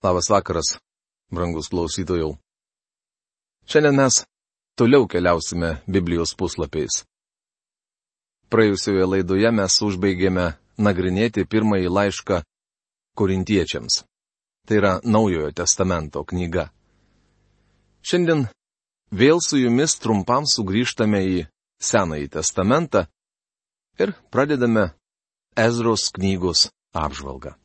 Labas vakaras, brangus klausytojų. Šiandien mes toliau keliausime Biblijos puslapiais. Praėjusioje laidoje mes užbaigėme nagrinėti pirmąjį laišką korintiečiams. Tai yra Naujojo testamento knyga. Šiandien vėl su jumis trumpam sugrįžtame į Senąjį testamentą ir pradedame Ezros knygos apžvalgą.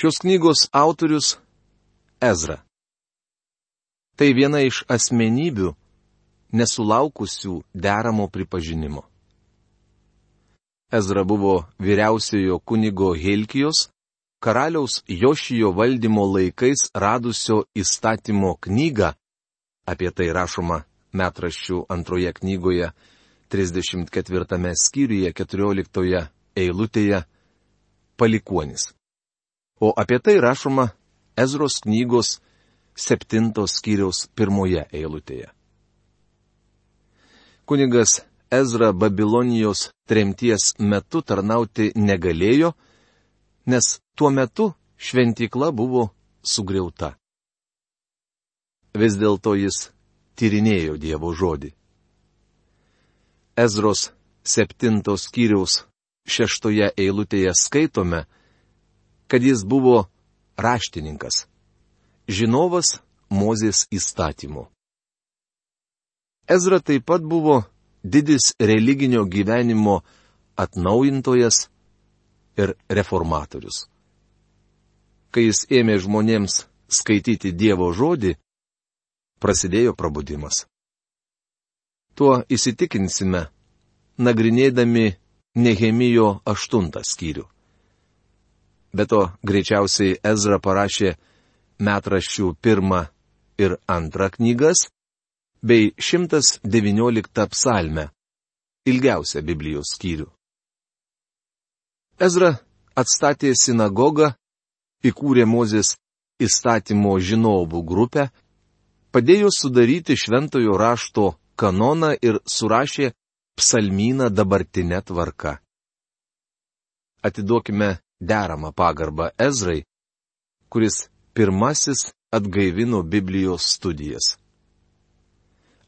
Šios knygos autorius - Ezra. Tai viena iš asmenybių, nesulaukusių deramo pripažinimo. Ezra buvo vyriausiojo kunigo Helkijos, karaliaus Jošijo valdymo laikais radusio įstatymo knygą, apie tai rašoma metraščių antroje knygoje, 34 skyriuje 14 eilutėje, palikuonis. O apie tai rašoma Ezros knygos septintos skyriaus pirmoje eilutėje. Kunigas Ezra Babilonijos tremties metu tarnauti negalėjo, nes tuo metu šventykla buvo sugriauta. Vis dėlto jis tyrinėjo Dievo žodį. Ezros septintos skyriaus šeštoje eilutėje skaitome, kad jis buvo raštininkas, žinovas Mozės įstatymų. Ezra taip pat buvo didis religinio gyvenimo atnaujintojas ir reformatorius. Kai jis ėmė žmonėms skaityti Dievo žodį, prasidėjo prabudimas. Tuo įsitikinsime, nagrinėdami Nehemijo aštuntą skyrių. Be to, greičiausiai Ezra parašė metraščių pirmą ir antrą knygas, bei 119 psalmę, ilgiausią Biblijos skyrių. Ezra atstatė sinagogą, įkūrė Mozės įstatymo žinovų grupę, padėjo sudaryti šventojo rašto kanoną ir surašė psalmyną dabartinę tvarką. Atiduokime deramą pagarbą Ezrai, kuris pirmasis atgaivino Biblijos studijas.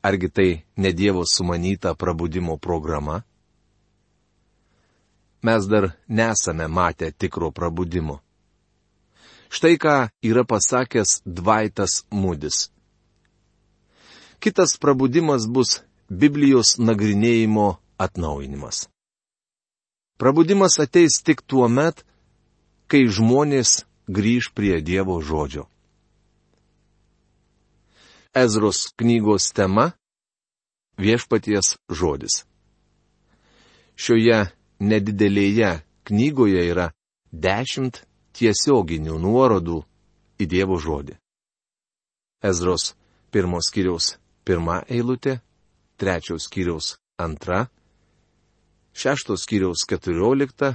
Argi tai ne Dievo sumanyta prabudimo programa? Mes dar nesame matę tikro prabudimo. Štai ką yra pasakęs Dvaitas Mudis. Kitas prabudimas bus Biblijos nagrinėjimo atnaujinimas. Prabudimas ateis tik tuo met, kai žmonės grįž prie Dievo žodžio. Ezros knygos tema - viešpaties žodis. Šioje nedidelėje knygoje yra dešimt tiesioginių nuorodų į Dievo žodį. Ezros pirmos kiriaus pirmą eilutę, trečios kiriaus antrą, šeštos kiriaus keturioliktą,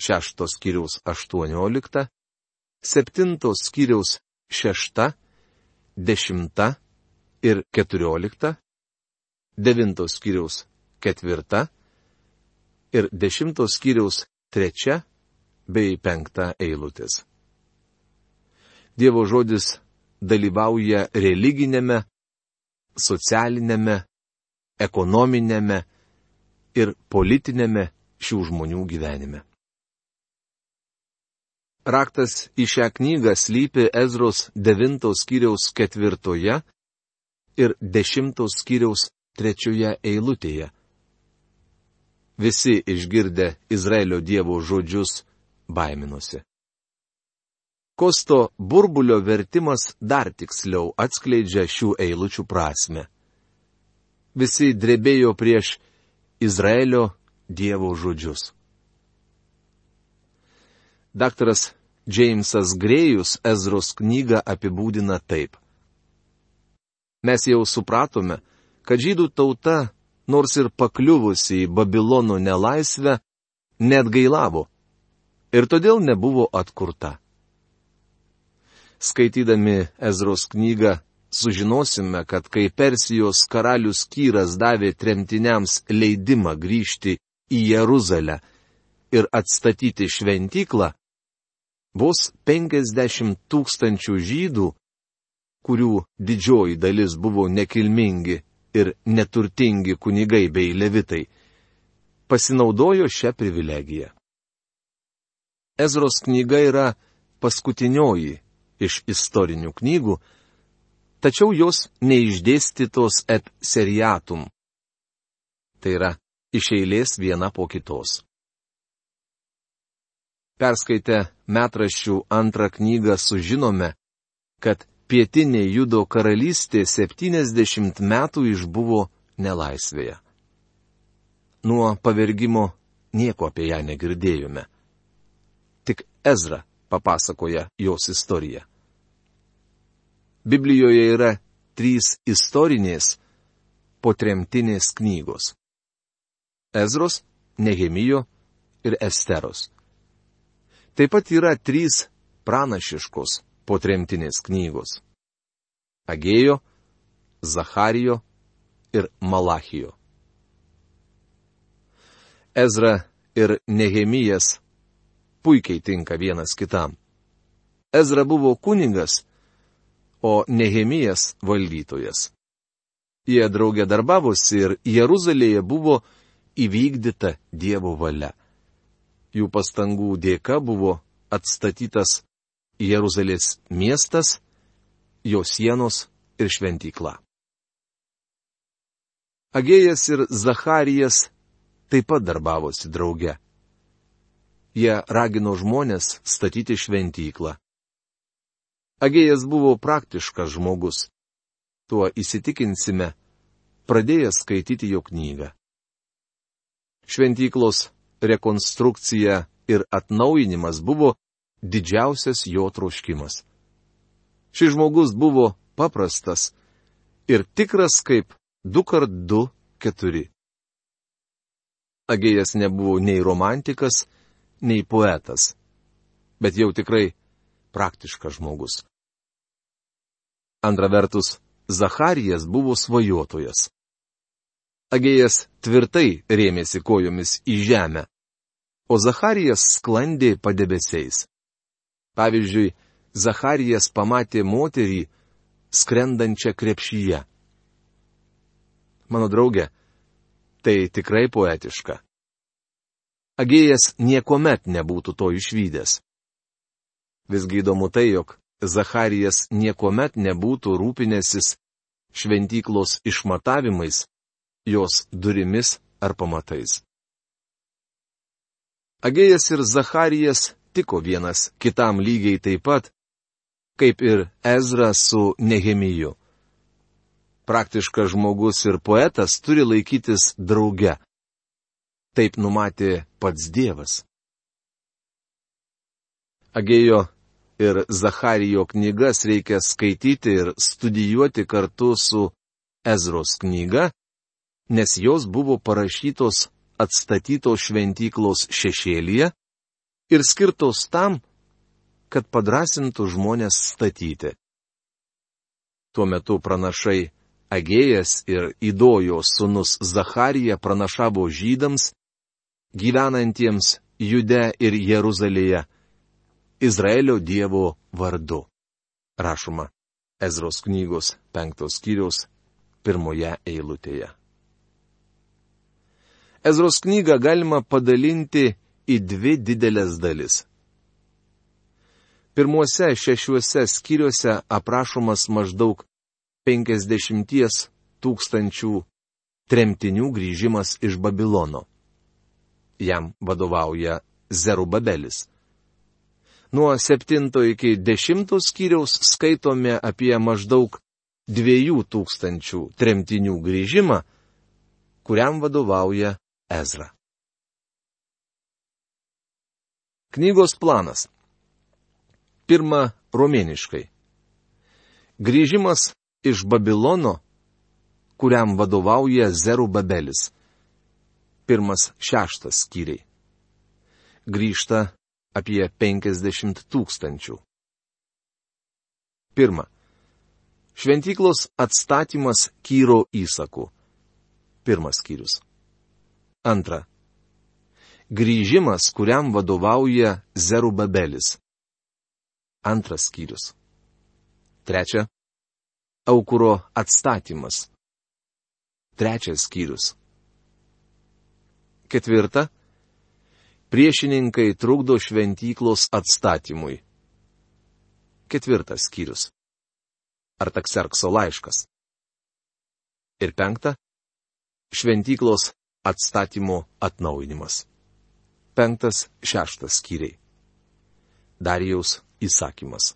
6 skyriaus 18, 7 skyriaus 6, 10 ir 14, 9 skyriaus 4 ir 10 skyriaus 3 bei 5 eilutės. Dievo žodis dalyvauja religinėme, socialinėme, ekonominėme ir politinėme šių žmonių gyvenime. Raktas į šią knygą slypi Ezros 9 skyriaus 4 ir 10 skyriaus 3 eilutėje. Visi išgirdę Izraelio dievo žodžius baiminosi. Kosto burbulio vertimas dar tiksliau atskleidžia šių eilučių prasme. Visi drebėjo prieš Izraelio dievo žodžius. Daktaras Džeimsas Grėjus Ezros knygą apibūdina taip. Mes jau supratome, kad žydų tauta, nors ir pakliuvusi į Babilono nelaisvę, net gailavo ir todėl nebuvo atkurta. Skaitydami Ezros knygą, sužinosime, kad kai Persijos karalius Kyras davė tremtiniams leidimą grįžti į Jeruzalę ir atstatyti šventyklą, vos 50 tūkstančių žydų, kurių didžioji dalis buvo nekilmingi ir neturtingi kunigai bei levitai, pasinaudojo šią privilegiją. Ezros knyga yra paskutinioji iš istorinių knygų, tačiau jos neišdėstytos et seriatum. Tai yra iš eilės viena po kitos. Perskaitę metraščių antrą knygą sužinome, kad pietinė Judo karalystė 70 metų išbuvo nelaisvėje. Nuo pavergimo nieko apie ją negirdėjome. Tik Ezra papasakoja jos istoriją. Biblijoje yra trys istorinės potremtinės knygos. Ezros, Nehemijo ir Esteros. Taip pat yra trys pranašiškos potremtinės knygos. Agėjo, Zacharijo ir Malachijo. Ezra ir Nehemijas puikiai tinka vienas kitam. Ezra buvo kuningas, o Nehemijas valdytojas. Jie draugė darbavosi ir Jeruzalėje buvo įvykdyta Dievo valia. Jų pastangų dėka buvo atstatytas Jeruzalės miestas, jo sienos ir šventykla. Agėjas ir Zacharijas taip pat darbavosi drauge. Jie ragino žmonės statyti šventyklą. Agėjas buvo praktiškas žmogus. Tuo įsitikinsime, pradėjęs skaityti jo knygą. Šventyklos rekonstrukcija ir atnaujinimas buvo didžiausias jo troškimas. Šis žmogus buvo paprastas ir tikras kaip du kart du keturi. Agėjas nebuvo nei romantikas, nei poetas, bet jau tikrai praktiškas žmogus. Antra vertus, Zacharijas buvo svajotojas. Agėjas tvirtai rėmėsi kojomis į žemę, o Zacharijas sklandė padebesiais. Pavyzdžiui, Zacharijas pamatė moterį skrendančią krepšyje. Mano draugė, tai tikrai poetiška. Agėjas niekuomet nebūtų to išvykęs. Visgi įdomu tai, jog Zacharijas niekuomet nebūtų rūpinęsis šventyklos išmatavimais, jos durimis ar pamatais. Agėjas ir Zacharijas tiko vienas kitam lygiai taip pat, kaip ir Ezra su Nehemiju. Praktiškas žmogus ir poetas turi laikytis drauge. Taip numatė pats Dievas. Agėjo ir Zacharijo knygas reikia skaityti ir studijuoti kartu su Ezros knyga, nes jos buvo parašytos atstatytos šventyklos šešėlyje ir skirtos tam, kad padrasintų žmonės statyti. Tuo metu pranašai Agėjas ir Idojo sunus Zacharija pranašavo žydams, gyvenantiems Jude ir Jeruzalėje, Izraelio Dievo vardu. Rašoma Ezros knygos penktos skyriaus pirmoje eilutėje. Ezros knygą galima padalinti į dvi didelės dalis. Pirmuose šešiuose skyriuose aprašomas maždaug 50 tūkstančių tremtinių grįžimas iš Babilono. Jam vadovauja Zerubabelis. Nuo 7 iki 10 skyriaus skaitome apie maždaug 2000 tremtinių grįžimą, kuriam vadovauja Ezra. Knygos planas. Pirma, romėniškai. Grįžimas iš Babilono, kuriam vadovauja Zeru Babelis. Pirmas šeštas skyriai. Grįžta apie 50 tūkstančių. Pirma. Šventyklos atstatymas Kyro įsaku. Pirmas skyrius. Antra. Grįžimas, kuriam vadovauja Zerubabelis. Antras skyrius. Trečia. Aukuro atstatymas. Trečias skyrius. Ketvirta. Priešininkai trukdo šventyklos atstatymui. Ketvirtas skyrius. Artakserkso laiškas. Ir penkta. Šventyklos atstatymo atnaujinimas. Penktas, šeštas skyriai. Darijaus įsakymas.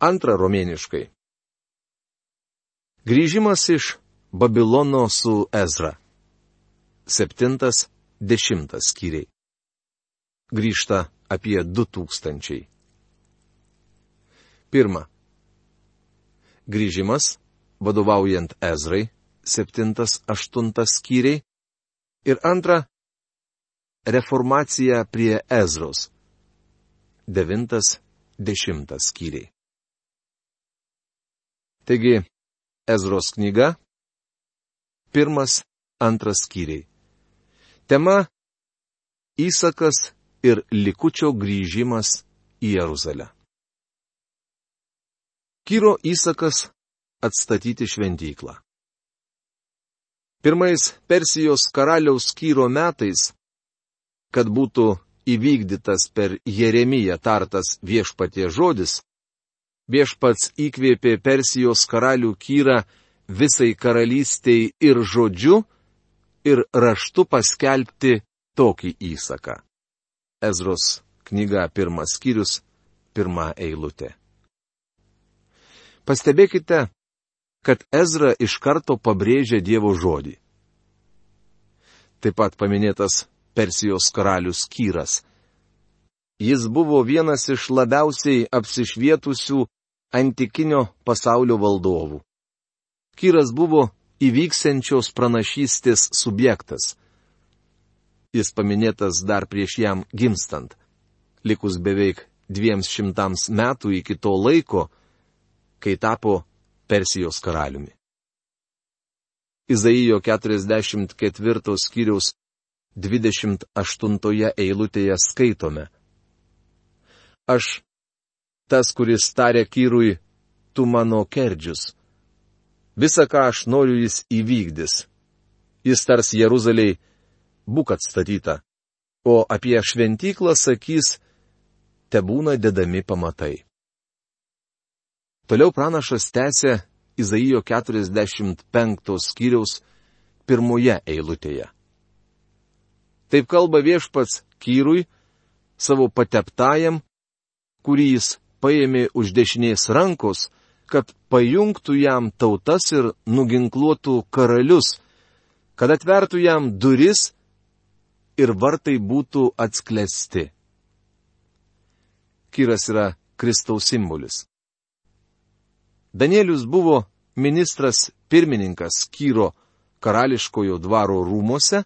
Antra romėniškai. Grįžimas iš Babilono su Ezra. Septintas, dešimtas skyriai. Grįžta apie du tūkstančiai. Pirma. Grįžimas, vadovaujant Ezrai, septintas, aštuntas skyriai. Ir antra. Reformacija prie Ezros. Devintas, dešimtas skyriai. Taigi, Ezros knyga. Pirmas, antras skyriai. Tema - Įsakas ir likučio grįžimas į Jeruzalę. Kyro įsakas - atstatyti šventyklą. Pirmais Persijos karaliaus Kyro metais, kad būtų įvykdytas per Jeremiją tartas viešpatie žodis, viešpats įkvėpė Persijos karalių Kyrą visai karalystiai ir žodžiu, ir raštu paskelbti tokį įsaką. Ezros knyga pirmas skyrius, pirma eilutė. Pastebėkite, kad Ezra iš karto pabrėžia Dievo žodį. Taip pat paminėtas Persijos karalius Kyras. Jis buvo vienas iš labiausiai apsišvietusių antikinio pasaulio valdovų. Kyras buvo įvyksiančios pranašystės subjektas. Jis paminėtas dar prieš jam gimstant. Likus beveik dviems šimtams metų iki to laiko, kai tapo Persijos karaliumi. Izaijo 44 skyriaus 28 eilutėje skaitome. Aš, tas, kuris tarė kyrui, tu mano kerdžius Visa, ką aš noriu, jis įvykdys. Jis tars Jeruzaliai, būk atstatyta. O apie šventyklą sakys, te būna dedami pamatai. Toliau pranašas tęsė Izaijo 45 skyriaus pirmoje eilutėje. Taip kalba viešpats Kyrui, savo pateptajam, kurį jis paėmė už dešinės rankos, kad pajungtų jam tautas ir nuginkluotų karalius, kad atvertų jam duris ir vartai būtų atsklesti. Kyras yra Kristaus simbolis. Danielius buvo ministras pirmininkas Kyro karališkojo dvaro rūmose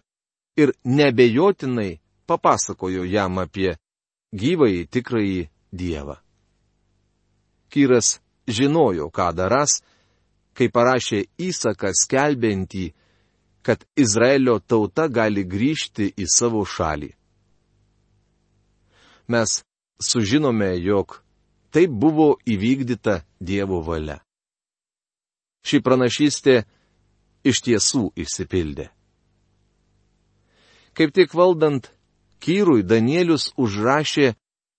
ir nebejotinai papasakojo jam apie gyvąjį tikrąjį Dievą. Kyras žinojo, ką daras, kai parašė įsaką skelbentį, kad Izraelio tauta gali grįžti į savo šalį. Mes sužinome, jog taip buvo įvykdyta Dievo valia. Ši pranašystė iš tiesų išsipildė. Kaip tik valdant Kyrui Danielius užrašė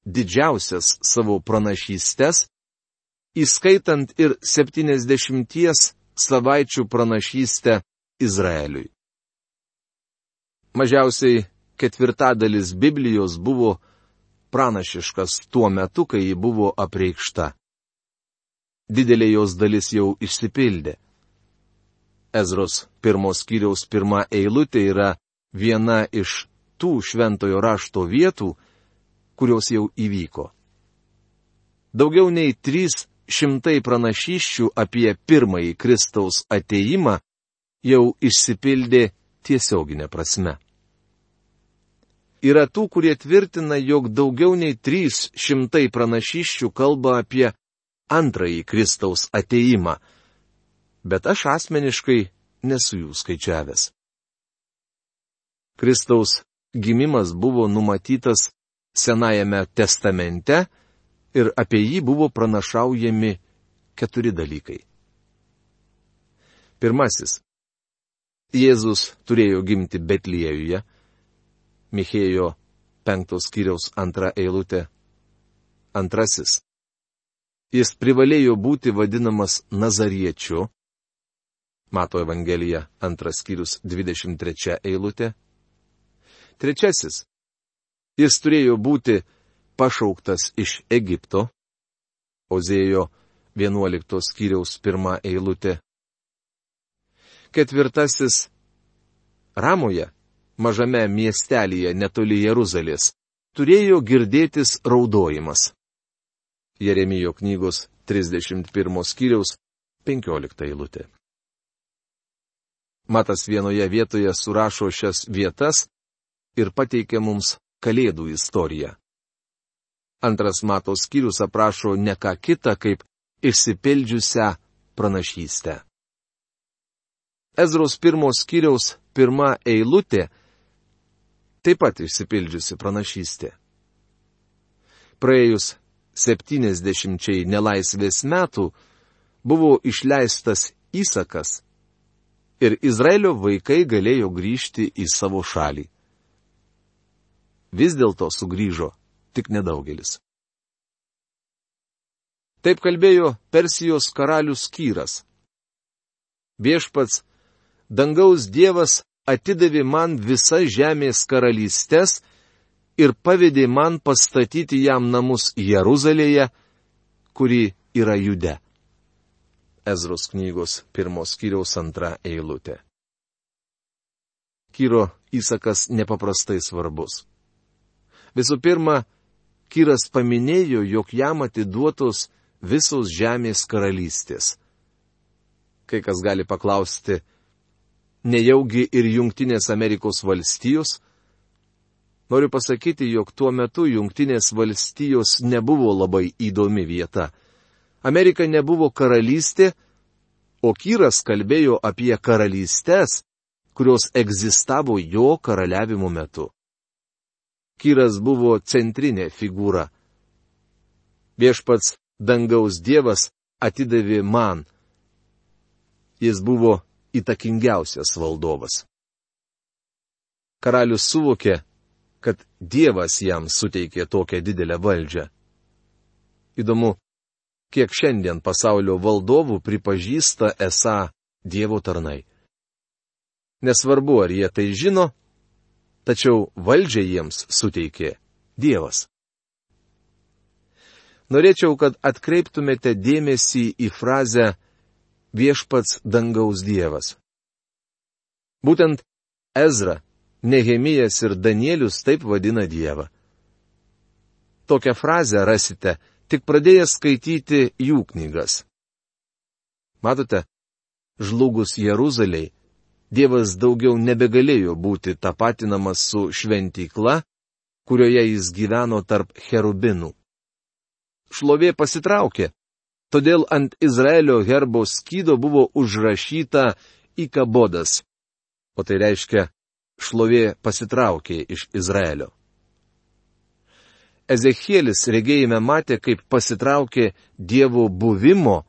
didžiausias savo pranašystes įskaitant ir 70 savaičių pranašystę Izraeliui. Mažiausiai ketvirtadalis Biblijos buvo pranašiškas tuo metu, kai ji buvo apreikšta. Didelė jos dalis jau išsipildė. Ezros pirmos kiriaus pirma eilutė yra viena iš tų šventojo rašto vietų, kurios jau įvyko. Daugiau nei trys šimtai pranašyščių apie pirmąjį Kristaus ateimą jau išsipildė tiesioginė prasme. Yra tų, kurie tvirtina, jog daugiau nei 300 pranašyščių kalba apie antrąjį Kristaus ateimą, bet aš asmeniškai nesu jų skaičiavęs. Kristaus gimimas buvo numatytas Senajame testamente ir apie jį buvo pranašaujami keturi dalykai. Pirmasis. Jėzus turėjo gimti Betliejuje, Michėjo penktos kiriaus antra eilutė. Antrasis. Jis privalėjo būti vadinamas Nazariečiu. Mato Evangelija antras skyrius 23 eilutė. Trečiasis. Jis turėjo būti pašauktas iš Egipto. Ozėjo 11 skyriaus pirmą eilutę. Ketvirtasis. Ramoje, mažame miestelėje netoli Jeruzalės, turėjo girdėtis raudojimas. Jeremijo knygos 31 skyriaus 15 eilutė. Matas vienoje vietoje surašo šias vietas ir pateikia mums Kalėdų istoriją. Antras Mato skyrius aprašo ne ką kitą kaip išsipildžiusią pranašystę. Ezros pirmos skyriaus pirma eilutė taip pat išsipildžiusi pranašystė. Praėjus 70 nelaisvės metų buvo išleistas įsakas ir Izraelio vaikai galėjo grįžti į savo šalį. Vis dėlto sugrįžo tik nedaugelis. Taip kalbėjo Persijos karalius Kyras. Viešpats dangaus Dievas atidavė man visas žemės karalystės ir pavedė man pastatyti jam namus Jeruzalėje, kuri yra jude. Ezros knygos pirmos skyriaus antra eilutė. Kyro įsakas nepaprastai svarbus. Visų pirma, Kyras paminėjo, jog jam atiduotos visos žemės karalystės. Kai kas gali paklausti, nejaugi ir Junktinės Amerikos valstijos? Noriu pasakyti, jog tuo metu Junktinės valstijos nebuvo labai įdomi vieta. Amerika nebuvo karalystė, o Kyras kalbėjo apie karalystės, kurios egzistavo jo karaliavimo metu. Kyras buvo centrinė figūra. Viešpats dangaus Dievas atidavė man. Jis buvo įtakingiausias valdovas. Karalius suvokė, kad Dievas jam suteikė tokią didelę valdžią. Įdomu, kiek šiandien pasaulio valdovų pripažįsta esą Dievo tarnai. Nesvarbu, ar jie tai žino, tačiau valdžią jiems suteikė Dievas. Norėčiau, kad atkreiptumėte dėmesį į frazę viešpats dangaus Dievas. Būtent Ezra, Nehemijas ir Danielius taip vadina Dievą. Tokią frazę rasite tik pradėjęs skaityti jų knygas. Matote, žlugus Jeruzaliai, Dievas daugiau nebegalėjo būti tapatinamas su šventykla, kurioje jis gyveno tarp cherubinų. Šlovė pasitraukė, Todėl ant Izraelio herbo skydo buvo užrašyta įkabodas. O tai reiškia, šlovė pasitraukė iš Izraelio. Ezekielis regėjime matė, kaip pasitraukė Dievo buvimo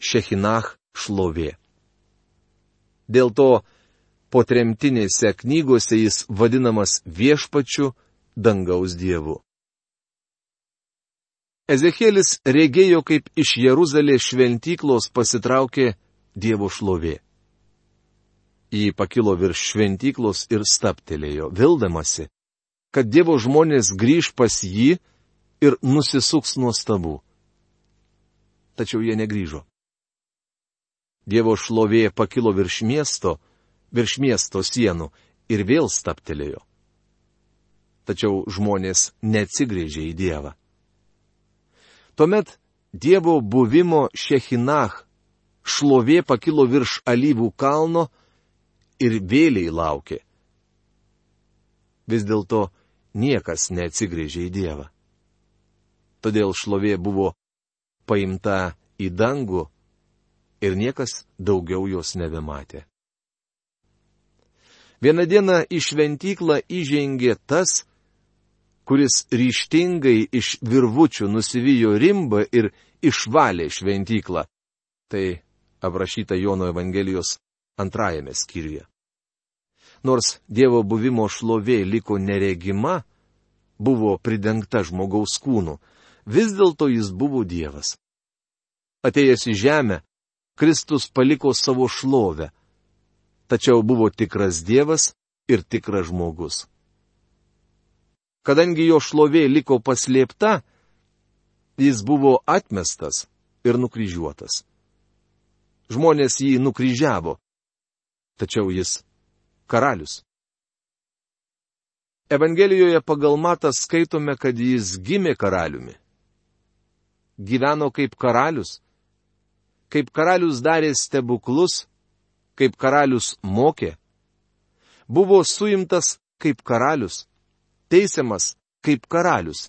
Šechinach šlovė. Dėl to po tremtinėse knygose jis vadinamas viešpačiu dangaus dievu. Ezekielis regėjo, kaip iš Jeruzalės šventyklos pasitraukė Dievo šlovė. Jį pakilo virš šventyklos ir staptelėjo, vildamasi, kad Dievo žmonės grįž pas jį ir nusisuks nuo stabų. Tačiau jie negryžo. Dievo šlovė pakilo virš miesto, virš miesto sienų ir vėl staptelėjo. Tačiau žmonės neatsigrėžė į Dievą. Tuomet Dievo buvimo Šechinach šlovė pakilo virš alyvų kalno ir vėliai laukė. Vis dėlto niekas neatsigrėžė į Dievą. Todėl šlovė buvo paimta į dangų ir niekas daugiau jos nebematė. Vieną dieną į šventyklą įžengė tas, kuris ryštingai iš virvučių nusivijo rimbą ir išvalė šventyklą. Tai aprašyta Jono Evangelijos antrajame skyriuje. Nors Dievo buvimo šlovė liko neregima, buvo pridengta žmogaus kūnu, vis dėlto jis buvo Dievas. Atėjęs į žemę, Kristus paliko savo šlovę, tačiau buvo tikras Dievas ir tikras žmogus. Kadangi jo šlovė liko paslėpta, jis buvo atmestas ir nukryžiuotas. Žmonės jį nukryžiavo, tačiau jis karalius. Evangelijoje pagal matą skaitome, kad jis gimė karaliumi. Gyveno kaip karalius kaip karalius darė stebuklus, kaip karalius mokė, buvo suimtas kaip karalius, teisiamas kaip karalius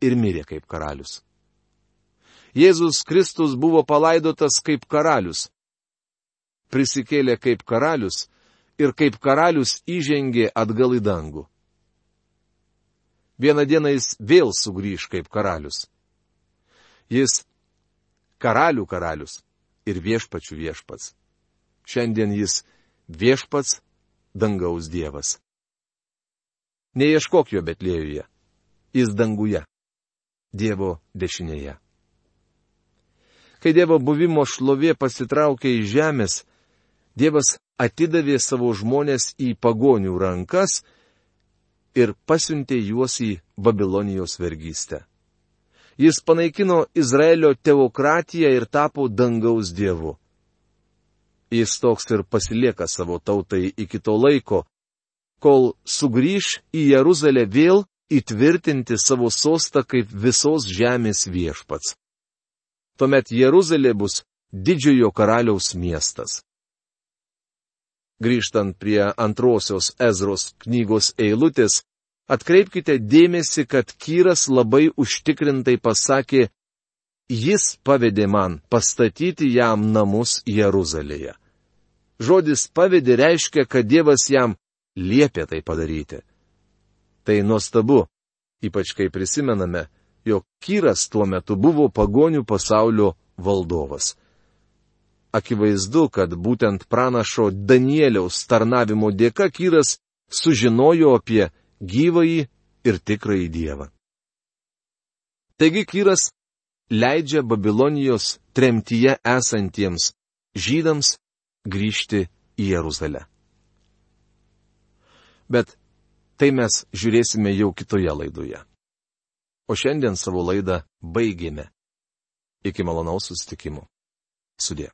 ir mirė kaip karalius. Jėzus Kristus buvo palaidotas kaip karalius, prisikėlė kaip karalius ir kaip karalius įžengė atgal į dangų. Vieną dieną jis vėl sugrįž kaip karalius. Jis karalių karalius ir viešpačių viešpats. Šiandien jis viešpats dangaus dievas. Neieškok jo Betlėjuje, jis danguje, Dievo dešinėje. Kai Dievo buvimo šlovė pasitraukė iš žemės, Dievas atidavė savo žmonės į pagonių rankas ir pasiuntė juos į Babilonijos vergystę. Jis panaikino Izraelio teokratiją ir tapo dangaus dievu. Jis toks ir pasilieka savo tautai iki to laiko, kol sugrįž į Jeruzalę vėl įtvirtinti savo sostą kaip visos žemės viešpats. Tuomet Jeruzalė bus didžiojo karaliaus miestas. Grįžtant prie antrosios Ezros knygos eilutės, Atkreipkite dėmesį, kad Kyras labai užtikrintai pasakė, jis pavedė man pastatyti jam namus Jeruzalėje. Žodis pavedė reiškia, kad Dievas jam liepė tai padaryti. Tai nuostabu, ypač kai prisimename, jog Kyras tuo metu buvo pagonių pasaulio valdovas. Akivaizdu, kad būtent pranašo Danieliaus tarnavimo dėka Kyras sužinojo apie gyvąjį ir tikrąjį Dievą. Taigi Kyras leidžia Babilonijos tremtyje esantiems žydams grįžti į Jeruzalę. Bet tai mes žiūrėsime jau kitoje laidoje. O šiandien savo laidą baigėme. Iki malonaus susitikimo. Sudė.